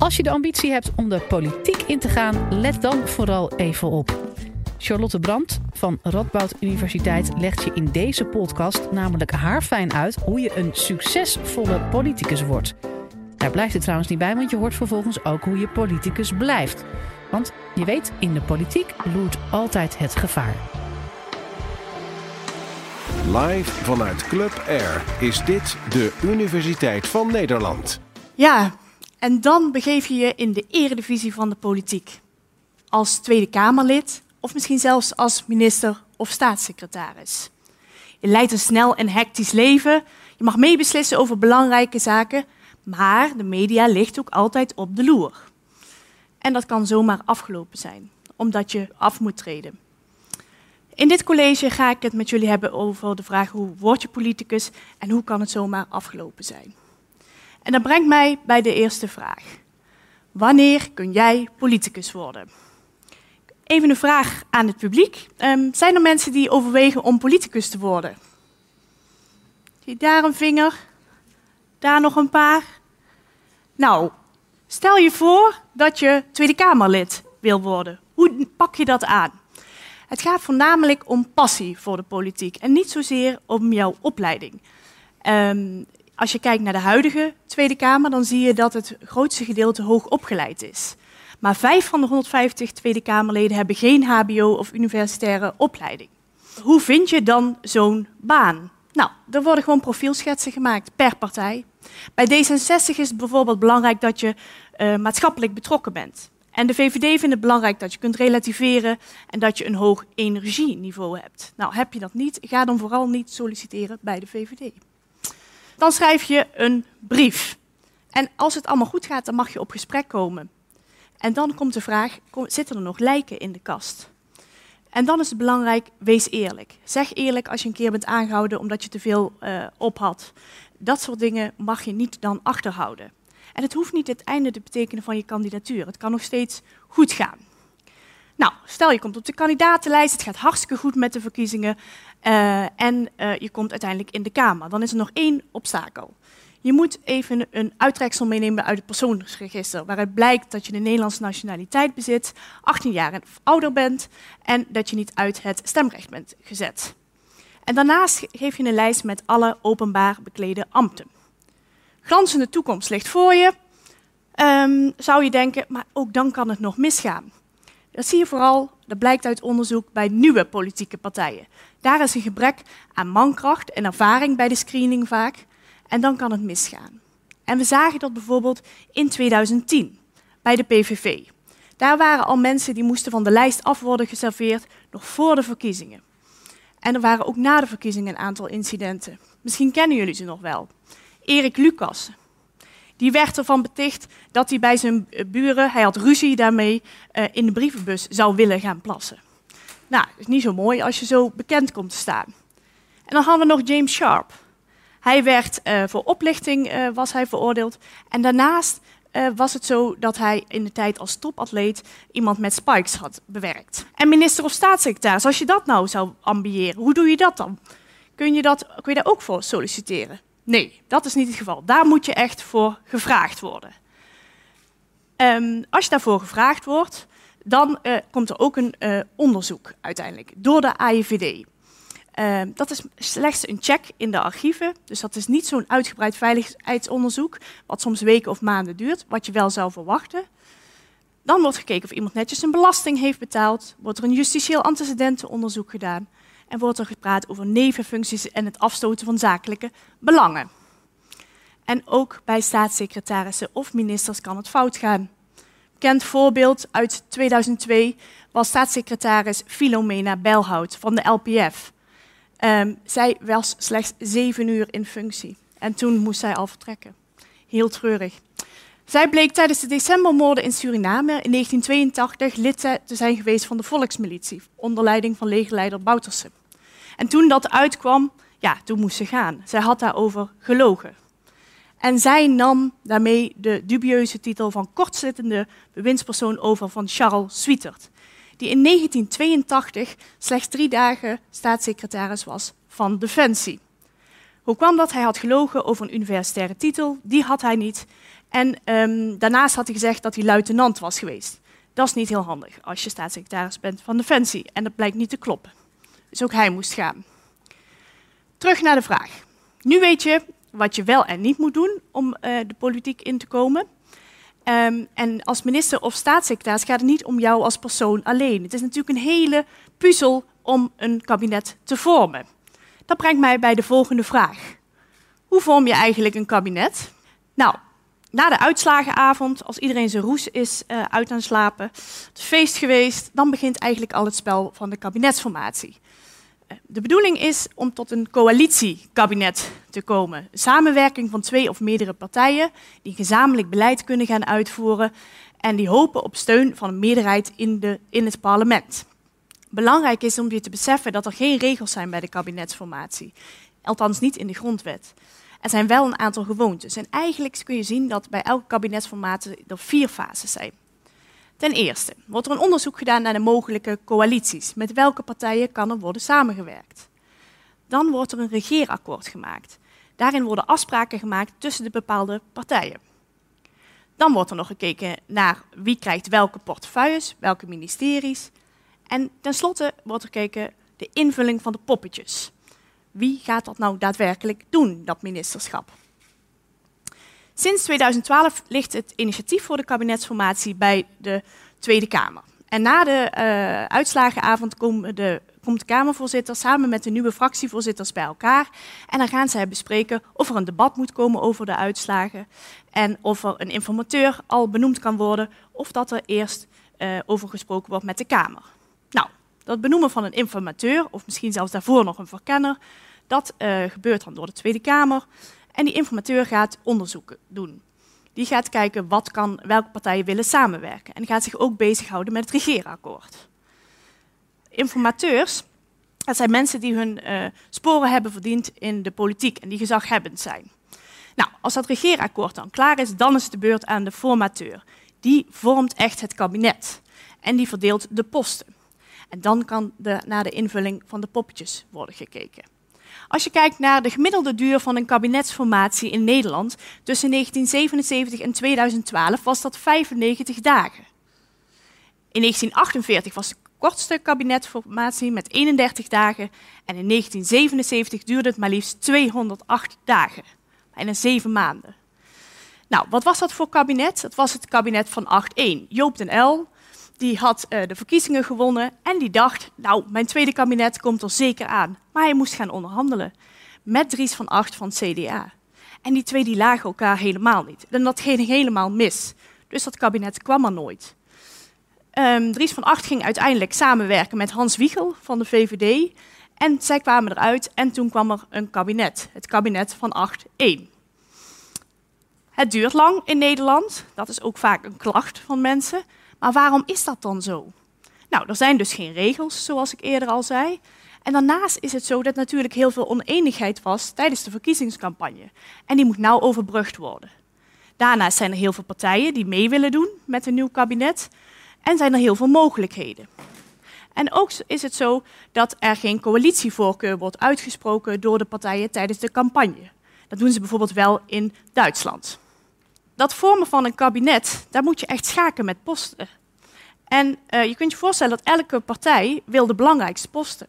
Als je de ambitie hebt om de politiek in te gaan, let dan vooral even op. Charlotte Brandt van Radboud Universiteit legt je in deze podcast namelijk haarfijn uit hoe je een succesvolle politicus wordt. Daar blijft het trouwens niet bij, want je hoort vervolgens ook hoe je politicus blijft. Want je weet, in de politiek loert altijd het gevaar. Live vanuit Club Air is dit de Universiteit van Nederland. Ja, en dan begeef je je in de eredivisie van de politiek. Als Tweede Kamerlid of misschien zelfs als minister of staatssecretaris. Je leidt een snel en hectisch leven. Je mag meebeslissen over belangrijke zaken, maar de media ligt ook altijd op de loer. En dat kan zomaar afgelopen zijn, omdat je af moet treden. In dit college ga ik het met jullie hebben over de vraag hoe word je politicus en hoe kan het zomaar afgelopen zijn. En dat brengt mij bij de eerste vraag. Wanneer kun jij politicus worden? Even een vraag aan het publiek. Um, zijn er mensen die overwegen om politicus te worden? Zie daar een vinger? Daar nog een paar? Nou, stel je voor dat je Tweede Kamerlid wil worden. Hoe pak je dat aan? Het gaat voornamelijk om passie voor de politiek en niet zozeer om jouw opleiding. Um, als je kijkt naar de huidige Tweede Kamer, dan zie je dat het grootste gedeelte hoog opgeleid is. Maar vijf van de 150 Tweede Kamerleden hebben geen HBO of universitaire opleiding. Hoe vind je dan zo'n baan? Nou, er worden gewoon profielschetsen gemaakt per partij. Bij D66 is het bijvoorbeeld belangrijk dat je uh, maatschappelijk betrokken bent. En de VVD vindt het belangrijk dat je kunt relativeren en dat je een hoog energieniveau hebt. Nou, heb je dat niet, ga dan vooral niet solliciteren bij de VVD. Dan schrijf je een brief. En als het allemaal goed gaat, dan mag je op gesprek komen. En dan komt de vraag, zitten er nog lijken in de kast? En dan is het belangrijk, wees eerlijk. Zeg eerlijk als je een keer bent aangehouden omdat je te veel uh, op had. Dat soort dingen mag je niet dan achterhouden. En het hoeft niet het einde te betekenen van je kandidatuur. Het kan nog steeds goed gaan. Nou, stel je komt op de kandidatenlijst, het gaat hartstikke goed met de verkiezingen uh, en uh, je komt uiteindelijk in de Kamer. Dan is er nog één obstakel. Je moet even een uittreksel meenemen uit het persoonsregister, waaruit blijkt dat je de Nederlandse nationaliteit bezit, 18 jaar en ouder bent en dat je niet uit het stemrecht bent gezet. En daarnaast geef je een lijst met alle openbaar beklede ambten. Glanzende toekomst ligt voor je, um, zou je denken, maar ook dan kan het nog misgaan. Dat zie je vooral, dat blijkt uit onderzoek bij nieuwe politieke partijen. Daar is een gebrek aan mankracht en ervaring bij de screening vaak. En dan kan het misgaan. En we zagen dat bijvoorbeeld in 2010 bij de PVV. Daar waren al mensen die moesten van de lijst af worden geserveerd nog voor de verkiezingen. En er waren ook na de verkiezingen een aantal incidenten. Misschien kennen jullie ze nog wel. Erik Lucas, die werd ervan beticht dat hij bij zijn buren, hij had ruzie daarmee, uh, in de brievenbus zou willen gaan plassen. Nou, is niet zo mooi als je zo bekend komt te staan. En dan hadden we nog James Sharp. Hij werd uh, voor oplichting was hij veroordeeld. En daarnaast was het zo dat hij in de tijd als topatleet iemand met spikes had bewerkt. En minister of staatssecretaris, als je dat nou zou ambiëren, hoe doe je dat dan? Kun je, dat, kun je daar ook voor solliciteren? Nee, dat is niet het geval. Daar moet je echt voor gevraagd worden. Um, als je daarvoor gevraagd wordt, dan uh, komt er ook een uh, onderzoek uiteindelijk door de AIVD. Uh, dat is slechts een check in de archieven, dus dat is niet zo'n uitgebreid veiligheidsonderzoek, wat soms weken of maanden duurt, wat je wel zou verwachten. Dan wordt gekeken of iemand netjes zijn belasting heeft betaald, wordt er een justitieel antecedentenonderzoek gedaan en wordt er gepraat over nevenfuncties en het afstoten van zakelijke belangen. En ook bij staatssecretarissen of ministers kan het fout gaan. Bekend voorbeeld uit 2002 was staatssecretaris Filomena Belhout van de LPF. Um, zij was slechts zeven uur in functie en toen moest zij al vertrekken. Heel treurig. Zij bleek tijdens de decembermoorden in Suriname in 1982 lid te zijn geweest van de volksmilitie, onder leiding van legerleider Bouterse. En toen dat uitkwam, ja, toen moest ze gaan. Zij had daarover gelogen. En zij nam daarmee de dubieuze titel van kortzittende bewindspersoon over van Charles Swietert, die in 1982 slechts drie dagen staatssecretaris was van Defensie. Hoe kwam dat? Hij had gelogen over een universitaire titel, die had hij niet. En um, daarnaast had hij gezegd dat hij luitenant was geweest. Dat is niet heel handig als je staatssecretaris bent van Defensie. En dat blijkt niet te kloppen. Dus ook hij moest gaan. Terug naar de vraag. Nu weet je wat je wel en niet moet doen om uh, de politiek in te komen. Um, en als minister of staatssecretaris gaat het niet om jou als persoon alleen. Het is natuurlijk een hele puzzel om een kabinet te vormen. Dat brengt mij bij de volgende vraag. Hoe vorm je eigenlijk een kabinet? Nou, na de uitslagenavond, als iedereen zijn roes is uh, uit aan slapen, het feest geweest, dan begint eigenlijk al het spel van de kabinetsformatie. De bedoeling is om tot een coalitiekabinet te komen. Samenwerking van twee of meerdere partijen die gezamenlijk beleid kunnen gaan uitvoeren en die hopen op steun van een meerderheid in, de, in het parlement. Belangrijk is om je te beseffen dat er geen regels zijn bij de kabinetsformatie. Althans niet in de grondwet. Er zijn wel een aantal gewoontes. En eigenlijk kun je zien dat bij elke kabinetsformatie er vier fases zijn. Ten eerste wordt er een onderzoek gedaan naar de mogelijke coalities. Met welke partijen kan er worden samengewerkt? Dan wordt er een regeerakkoord gemaakt. Daarin worden afspraken gemaakt tussen de bepaalde partijen. Dan wordt er nog gekeken naar wie krijgt welke portefeuilles, welke ministeries. En tenslotte wordt er gekeken de invulling van de poppetjes. Wie gaat dat nou daadwerkelijk doen, dat ministerschap? Sinds 2012 ligt het initiatief voor de kabinetsformatie bij de Tweede Kamer. En na de uh, uitslagenavond komt de, komt de Kamervoorzitter samen met de nieuwe fractievoorzitters bij elkaar. En dan gaan zij bespreken of er een debat moet komen over de uitslagen. En of er een informateur al benoemd kan worden. Of dat er eerst uh, over gesproken wordt met de Kamer. Nou, dat benoemen van een informateur, of misschien zelfs daarvoor nog een verkenner, dat uh, gebeurt dan door de Tweede Kamer. En die informateur gaat onderzoeken doen. Die gaat kijken wat kan, welke partijen willen samenwerken. En gaat zich ook bezighouden met het regeerakkoord. Informateurs, dat zijn mensen die hun uh, sporen hebben verdiend in de politiek en die gezaghebbend zijn. Nou, als dat regeerakkoord dan klaar is, dan is het de beurt aan de formateur. Die vormt echt het kabinet en die verdeelt de posten. En dan kan de, naar de invulling van de poppetjes worden gekeken. Als je kijkt naar de gemiddelde duur van een kabinetsformatie in Nederland tussen 1977 en 2012 was dat 95 dagen. In 1948 was de kortste kabinetsformatie met 31 dagen en in 1977 duurde het maar liefst 208 dagen, bijna zeven maanden. Nou, wat was dat voor kabinet? Dat was het kabinet van 8-1. Joop den L, die had uh, de verkiezingen gewonnen en die dacht, nou, mijn tweede kabinet komt er zeker aan. Maar hij moest gaan onderhandelen met Dries van Acht van CDA. En die twee die lagen elkaar helemaal niet. En dat ging helemaal mis. Dus dat kabinet kwam er nooit. Um, Dries van Acht ging uiteindelijk samenwerken met Hans Wiegel van de VVD. En zij kwamen eruit en toen kwam er een kabinet. Het kabinet van 8-1. Het duurt lang in Nederland. Dat is ook vaak een klacht van mensen. Maar waarom is dat dan zo? Nou, er zijn dus geen regels, zoals ik eerder al zei. En daarnaast is het zo dat natuurlijk heel veel oneenigheid was tijdens de verkiezingscampagne. En die moet nou overbrugd worden. Daarnaast zijn er heel veel partijen die mee willen doen met een nieuw kabinet. En zijn er heel veel mogelijkheden. En ook is het zo dat er geen coalitievoorkeur wordt uitgesproken door de partijen tijdens de campagne. Dat doen ze bijvoorbeeld wel in Duitsland dat vormen van een kabinet, daar moet je echt schaken met posten. En uh, je kunt je voorstellen dat elke partij wil de belangrijkste posten.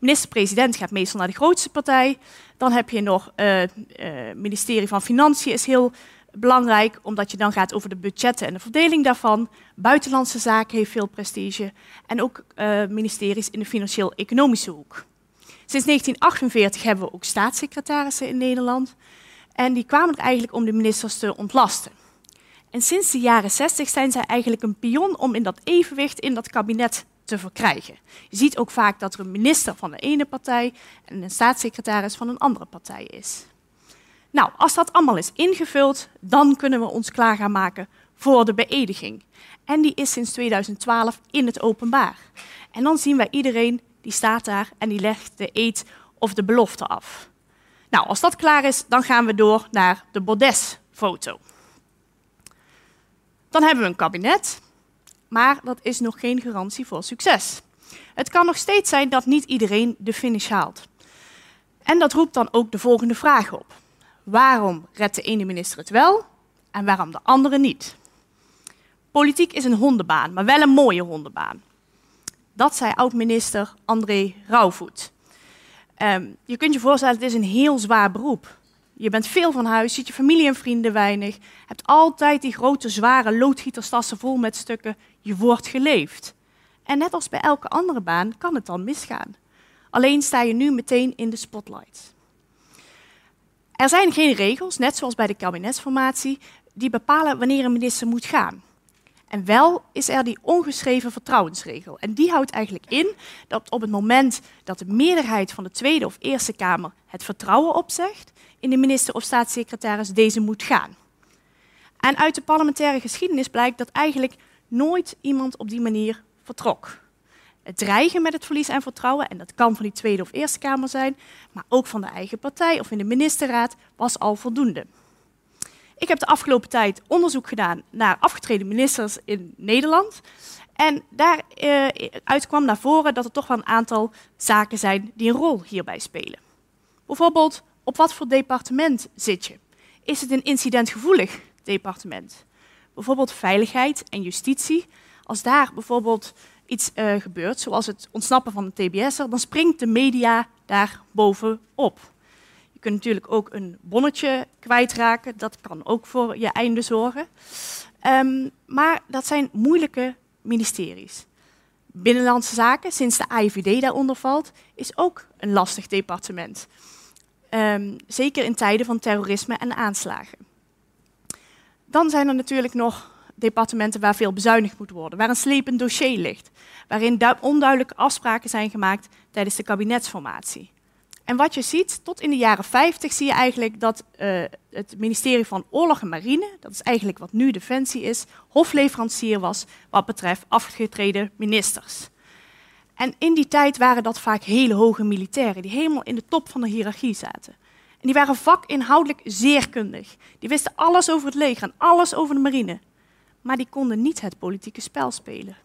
Minister-president gaat meestal naar de grootste partij. Dan heb je nog het uh, uh, ministerie van Financiën is heel belangrijk, omdat je dan gaat over de budgetten en de verdeling daarvan. Buitenlandse zaken heeft veel prestige. En ook ministeries in de financieel-economische hoek. Sinds 1948 hebben we ook staatssecretarissen in Nederland. En die kwamen er eigenlijk om de ministers te ontlasten. En sinds de jaren 60 zijn zij eigenlijk een pion om in dat evenwicht in dat kabinet te verkrijgen. Je ziet ook vaak dat er een minister van de ene partij en een staatssecretaris van een andere partij is. Nou, als dat allemaal is ingevuld, dan kunnen we ons klaar gaan maken voor de beëdiging. En die is sinds 2012 in het openbaar. En dan zien wij iedereen die staat daar en die legt de eed of de belofte af. Nou, als dat klaar is, dan gaan we door naar de Baudet-foto. Dan hebben we een kabinet, maar dat is nog geen garantie voor succes. Het kan nog steeds zijn dat niet iedereen de finish haalt. En dat roept dan ook de volgende vraag op. Waarom redt de ene minister het wel en waarom de andere niet. Politiek is een hondenbaan, maar wel een mooie hondenbaan. Dat zei oud-minister André Rauwvoet. Um, je kunt je voorstellen, het is een heel zwaar beroep. Je bent veel van huis, ziet je familie en vrienden weinig, hebt altijd die grote, zware loodgieterstassen vol met stukken. Je wordt geleefd. En net als bij elke andere baan kan het dan misgaan. Alleen sta je nu meteen in de spotlight. Er zijn geen regels, net zoals bij de kabinetsformatie, die bepalen wanneer een minister moet gaan. En wel is er die ongeschreven vertrouwensregel. En die houdt eigenlijk in dat op het moment dat de meerderheid van de Tweede of Eerste Kamer het vertrouwen opzegt in de minister of staatssecretaris, deze moet gaan. En uit de parlementaire geschiedenis blijkt dat eigenlijk nooit iemand op die manier vertrok. Het dreigen met het verlies aan vertrouwen, en dat kan van die Tweede of Eerste Kamer zijn, maar ook van de eigen partij of in de ministerraad, was al voldoende. Ik heb de afgelopen tijd onderzoek gedaan naar afgetreden ministers in Nederland. En daaruit eh, kwam naar voren dat er toch wel een aantal zaken zijn die een rol hierbij spelen. Bijvoorbeeld, op wat voor departement zit je? Is het een incidentgevoelig departement? Bijvoorbeeld veiligheid en justitie. Als daar bijvoorbeeld iets uh, gebeurt, zoals het ontsnappen van een TBS'er, dan springt de media daar bovenop kunt natuurlijk ook een bonnetje kwijtraken. Dat kan ook voor je einde zorgen. Um, maar dat zijn moeilijke ministeries. Binnenlandse Zaken, sinds de AIVD daaronder valt, is ook een lastig departement. Um, zeker in tijden van terrorisme en aanslagen. Dan zijn er natuurlijk nog departementen waar veel bezuinigd moet worden, waar een slepend dossier ligt, waarin onduidelijke afspraken zijn gemaakt tijdens de kabinetsformatie. En wat je ziet, tot in de jaren 50 zie je eigenlijk dat uh, het ministerie van Oorlog en Marine, dat is eigenlijk wat nu Defensie is, hofleverancier was wat betreft afgetreden ministers. En in die tijd waren dat vaak hele hoge militairen die helemaal in de top van de hiërarchie zaten. En die waren vakinhoudelijk zeer kundig. Die wisten alles over het leger en alles over de marine. Maar die konden niet het politieke spel spelen.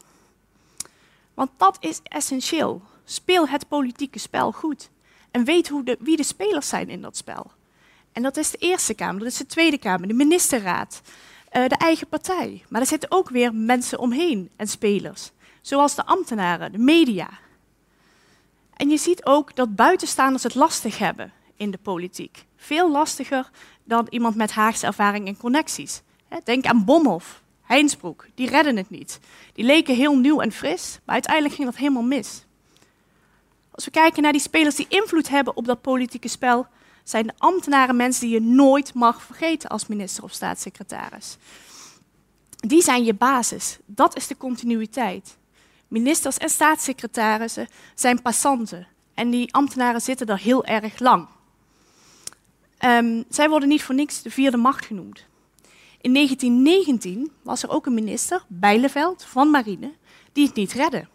Want dat is essentieel. Speel het politieke spel goed en weet hoe de, wie de spelers zijn in dat spel. En dat is de Eerste Kamer, dat is de Tweede Kamer, de ministerraad, uh, de eigen partij. Maar er zitten ook weer mensen omheen en spelers, zoals de ambtenaren, de media. En je ziet ook dat buitenstaanders het lastig hebben in de politiek. Veel lastiger dan iemand met Haagse ervaring en connecties. Denk aan Bomhoff, Heinsbroek, die redden het niet. Die leken heel nieuw en fris, maar uiteindelijk ging dat helemaal mis. Als we kijken naar die spelers die invloed hebben op dat politieke spel, zijn de ambtenaren mensen die je nooit mag vergeten als minister of staatssecretaris. Die zijn je basis. Dat is de continuïteit. Ministers en staatssecretarissen zijn passanten. En die ambtenaren zitten er heel erg lang. Um, zij worden niet voor niks de vierde macht genoemd. In 1919 was er ook een minister, Bijleveld van Marine, die het niet redde.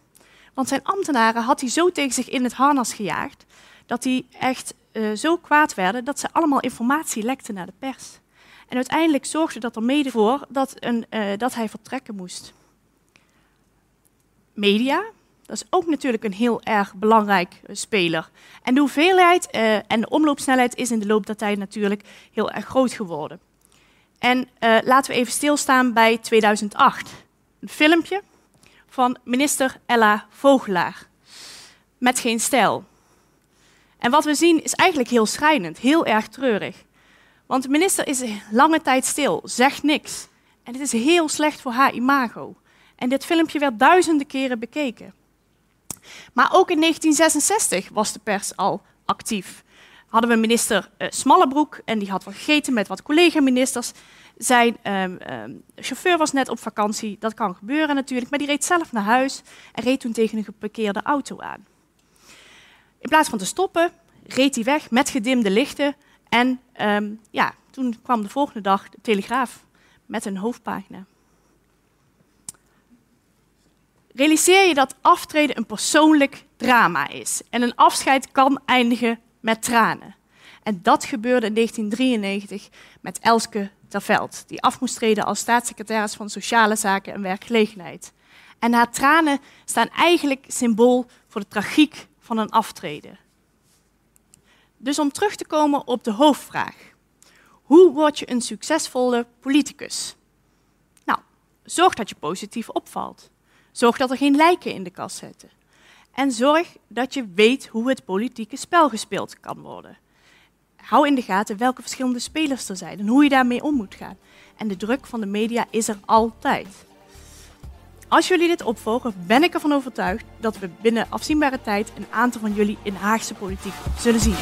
Want zijn ambtenaren had hij zo tegen zich in het harnas gejaagd dat die echt uh, zo kwaad werden dat ze allemaal informatie lekten naar de pers. En uiteindelijk zorgde dat er mede voor dat, een, uh, dat hij vertrekken moest. Media, dat is ook natuurlijk een heel erg belangrijk uh, speler. En de hoeveelheid en de omloopsnelheid is in de loop der tijd natuurlijk heel erg groot geworden. En laten we even stilstaan bij 2008. Een filmpje van minister Ella Vogelaar. Met geen stijl. En wat we zien is eigenlijk heel schrijnend, heel erg treurig. Want de minister is lange tijd stil, zegt niks. En het is heel slecht voor haar imago. En dit filmpje werd duizenden keren bekeken. Maar ook in 1966 was de pers al actief. Hadden we minister uh, Smallebroek en die had vergeten met wat collega-ministers. Zijn um, um, chauffeur was net op vakantie, dat kan gebeuren natuurlijk, maar die reed zelf naar huis en reed toen tegen een geparkeerde auto aan. In plaats van te stoppen, reed hij weg met gedimde lichten en um, ja, toen kwam de volgende dag de Telegraaf met een hoofdpagina. Realiseer je dat aftreden een persoonlijk drama is en een afscheid kan eindigen met tranen. En dat gebeurde in 1993 met Elske Die af moest treden als staatssecretaris van Sociale Zaken en Werkgelegenheid. En haar tranen staan eigenlijk symbool voor de tragiek van een aftreden. Dus om terug te komen op de hoofdvraag. Hoe word je een succesvolle politicus? Nou, zorg dat je positief opvalt. Zorg dat er geen lijken in de kast zitten. En zorg dat je weet hoe het politieke spel gespeeld kan worden. Hou in de gaten welke verschillende spelers er zijn en hoe je daarmee om moet gaan. En de druk van de media is er altijd. Als jullie dit opvolgen, ben ik ervan overtuigd dat we binnen afzienbare tijd een aantal van jullie in Haagse politiek zullen zien.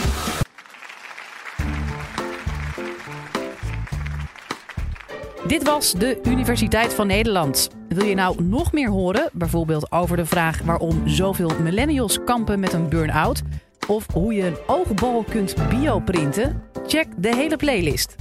Dit was de Universiteit van Nederland. Wil je nou nog meer horen, bijvoorbeeld over de vraag waarom zoveel millennials kampen met een burn-out? Of hoe je een oogbal kunt bioprinten? Check de hele playlist.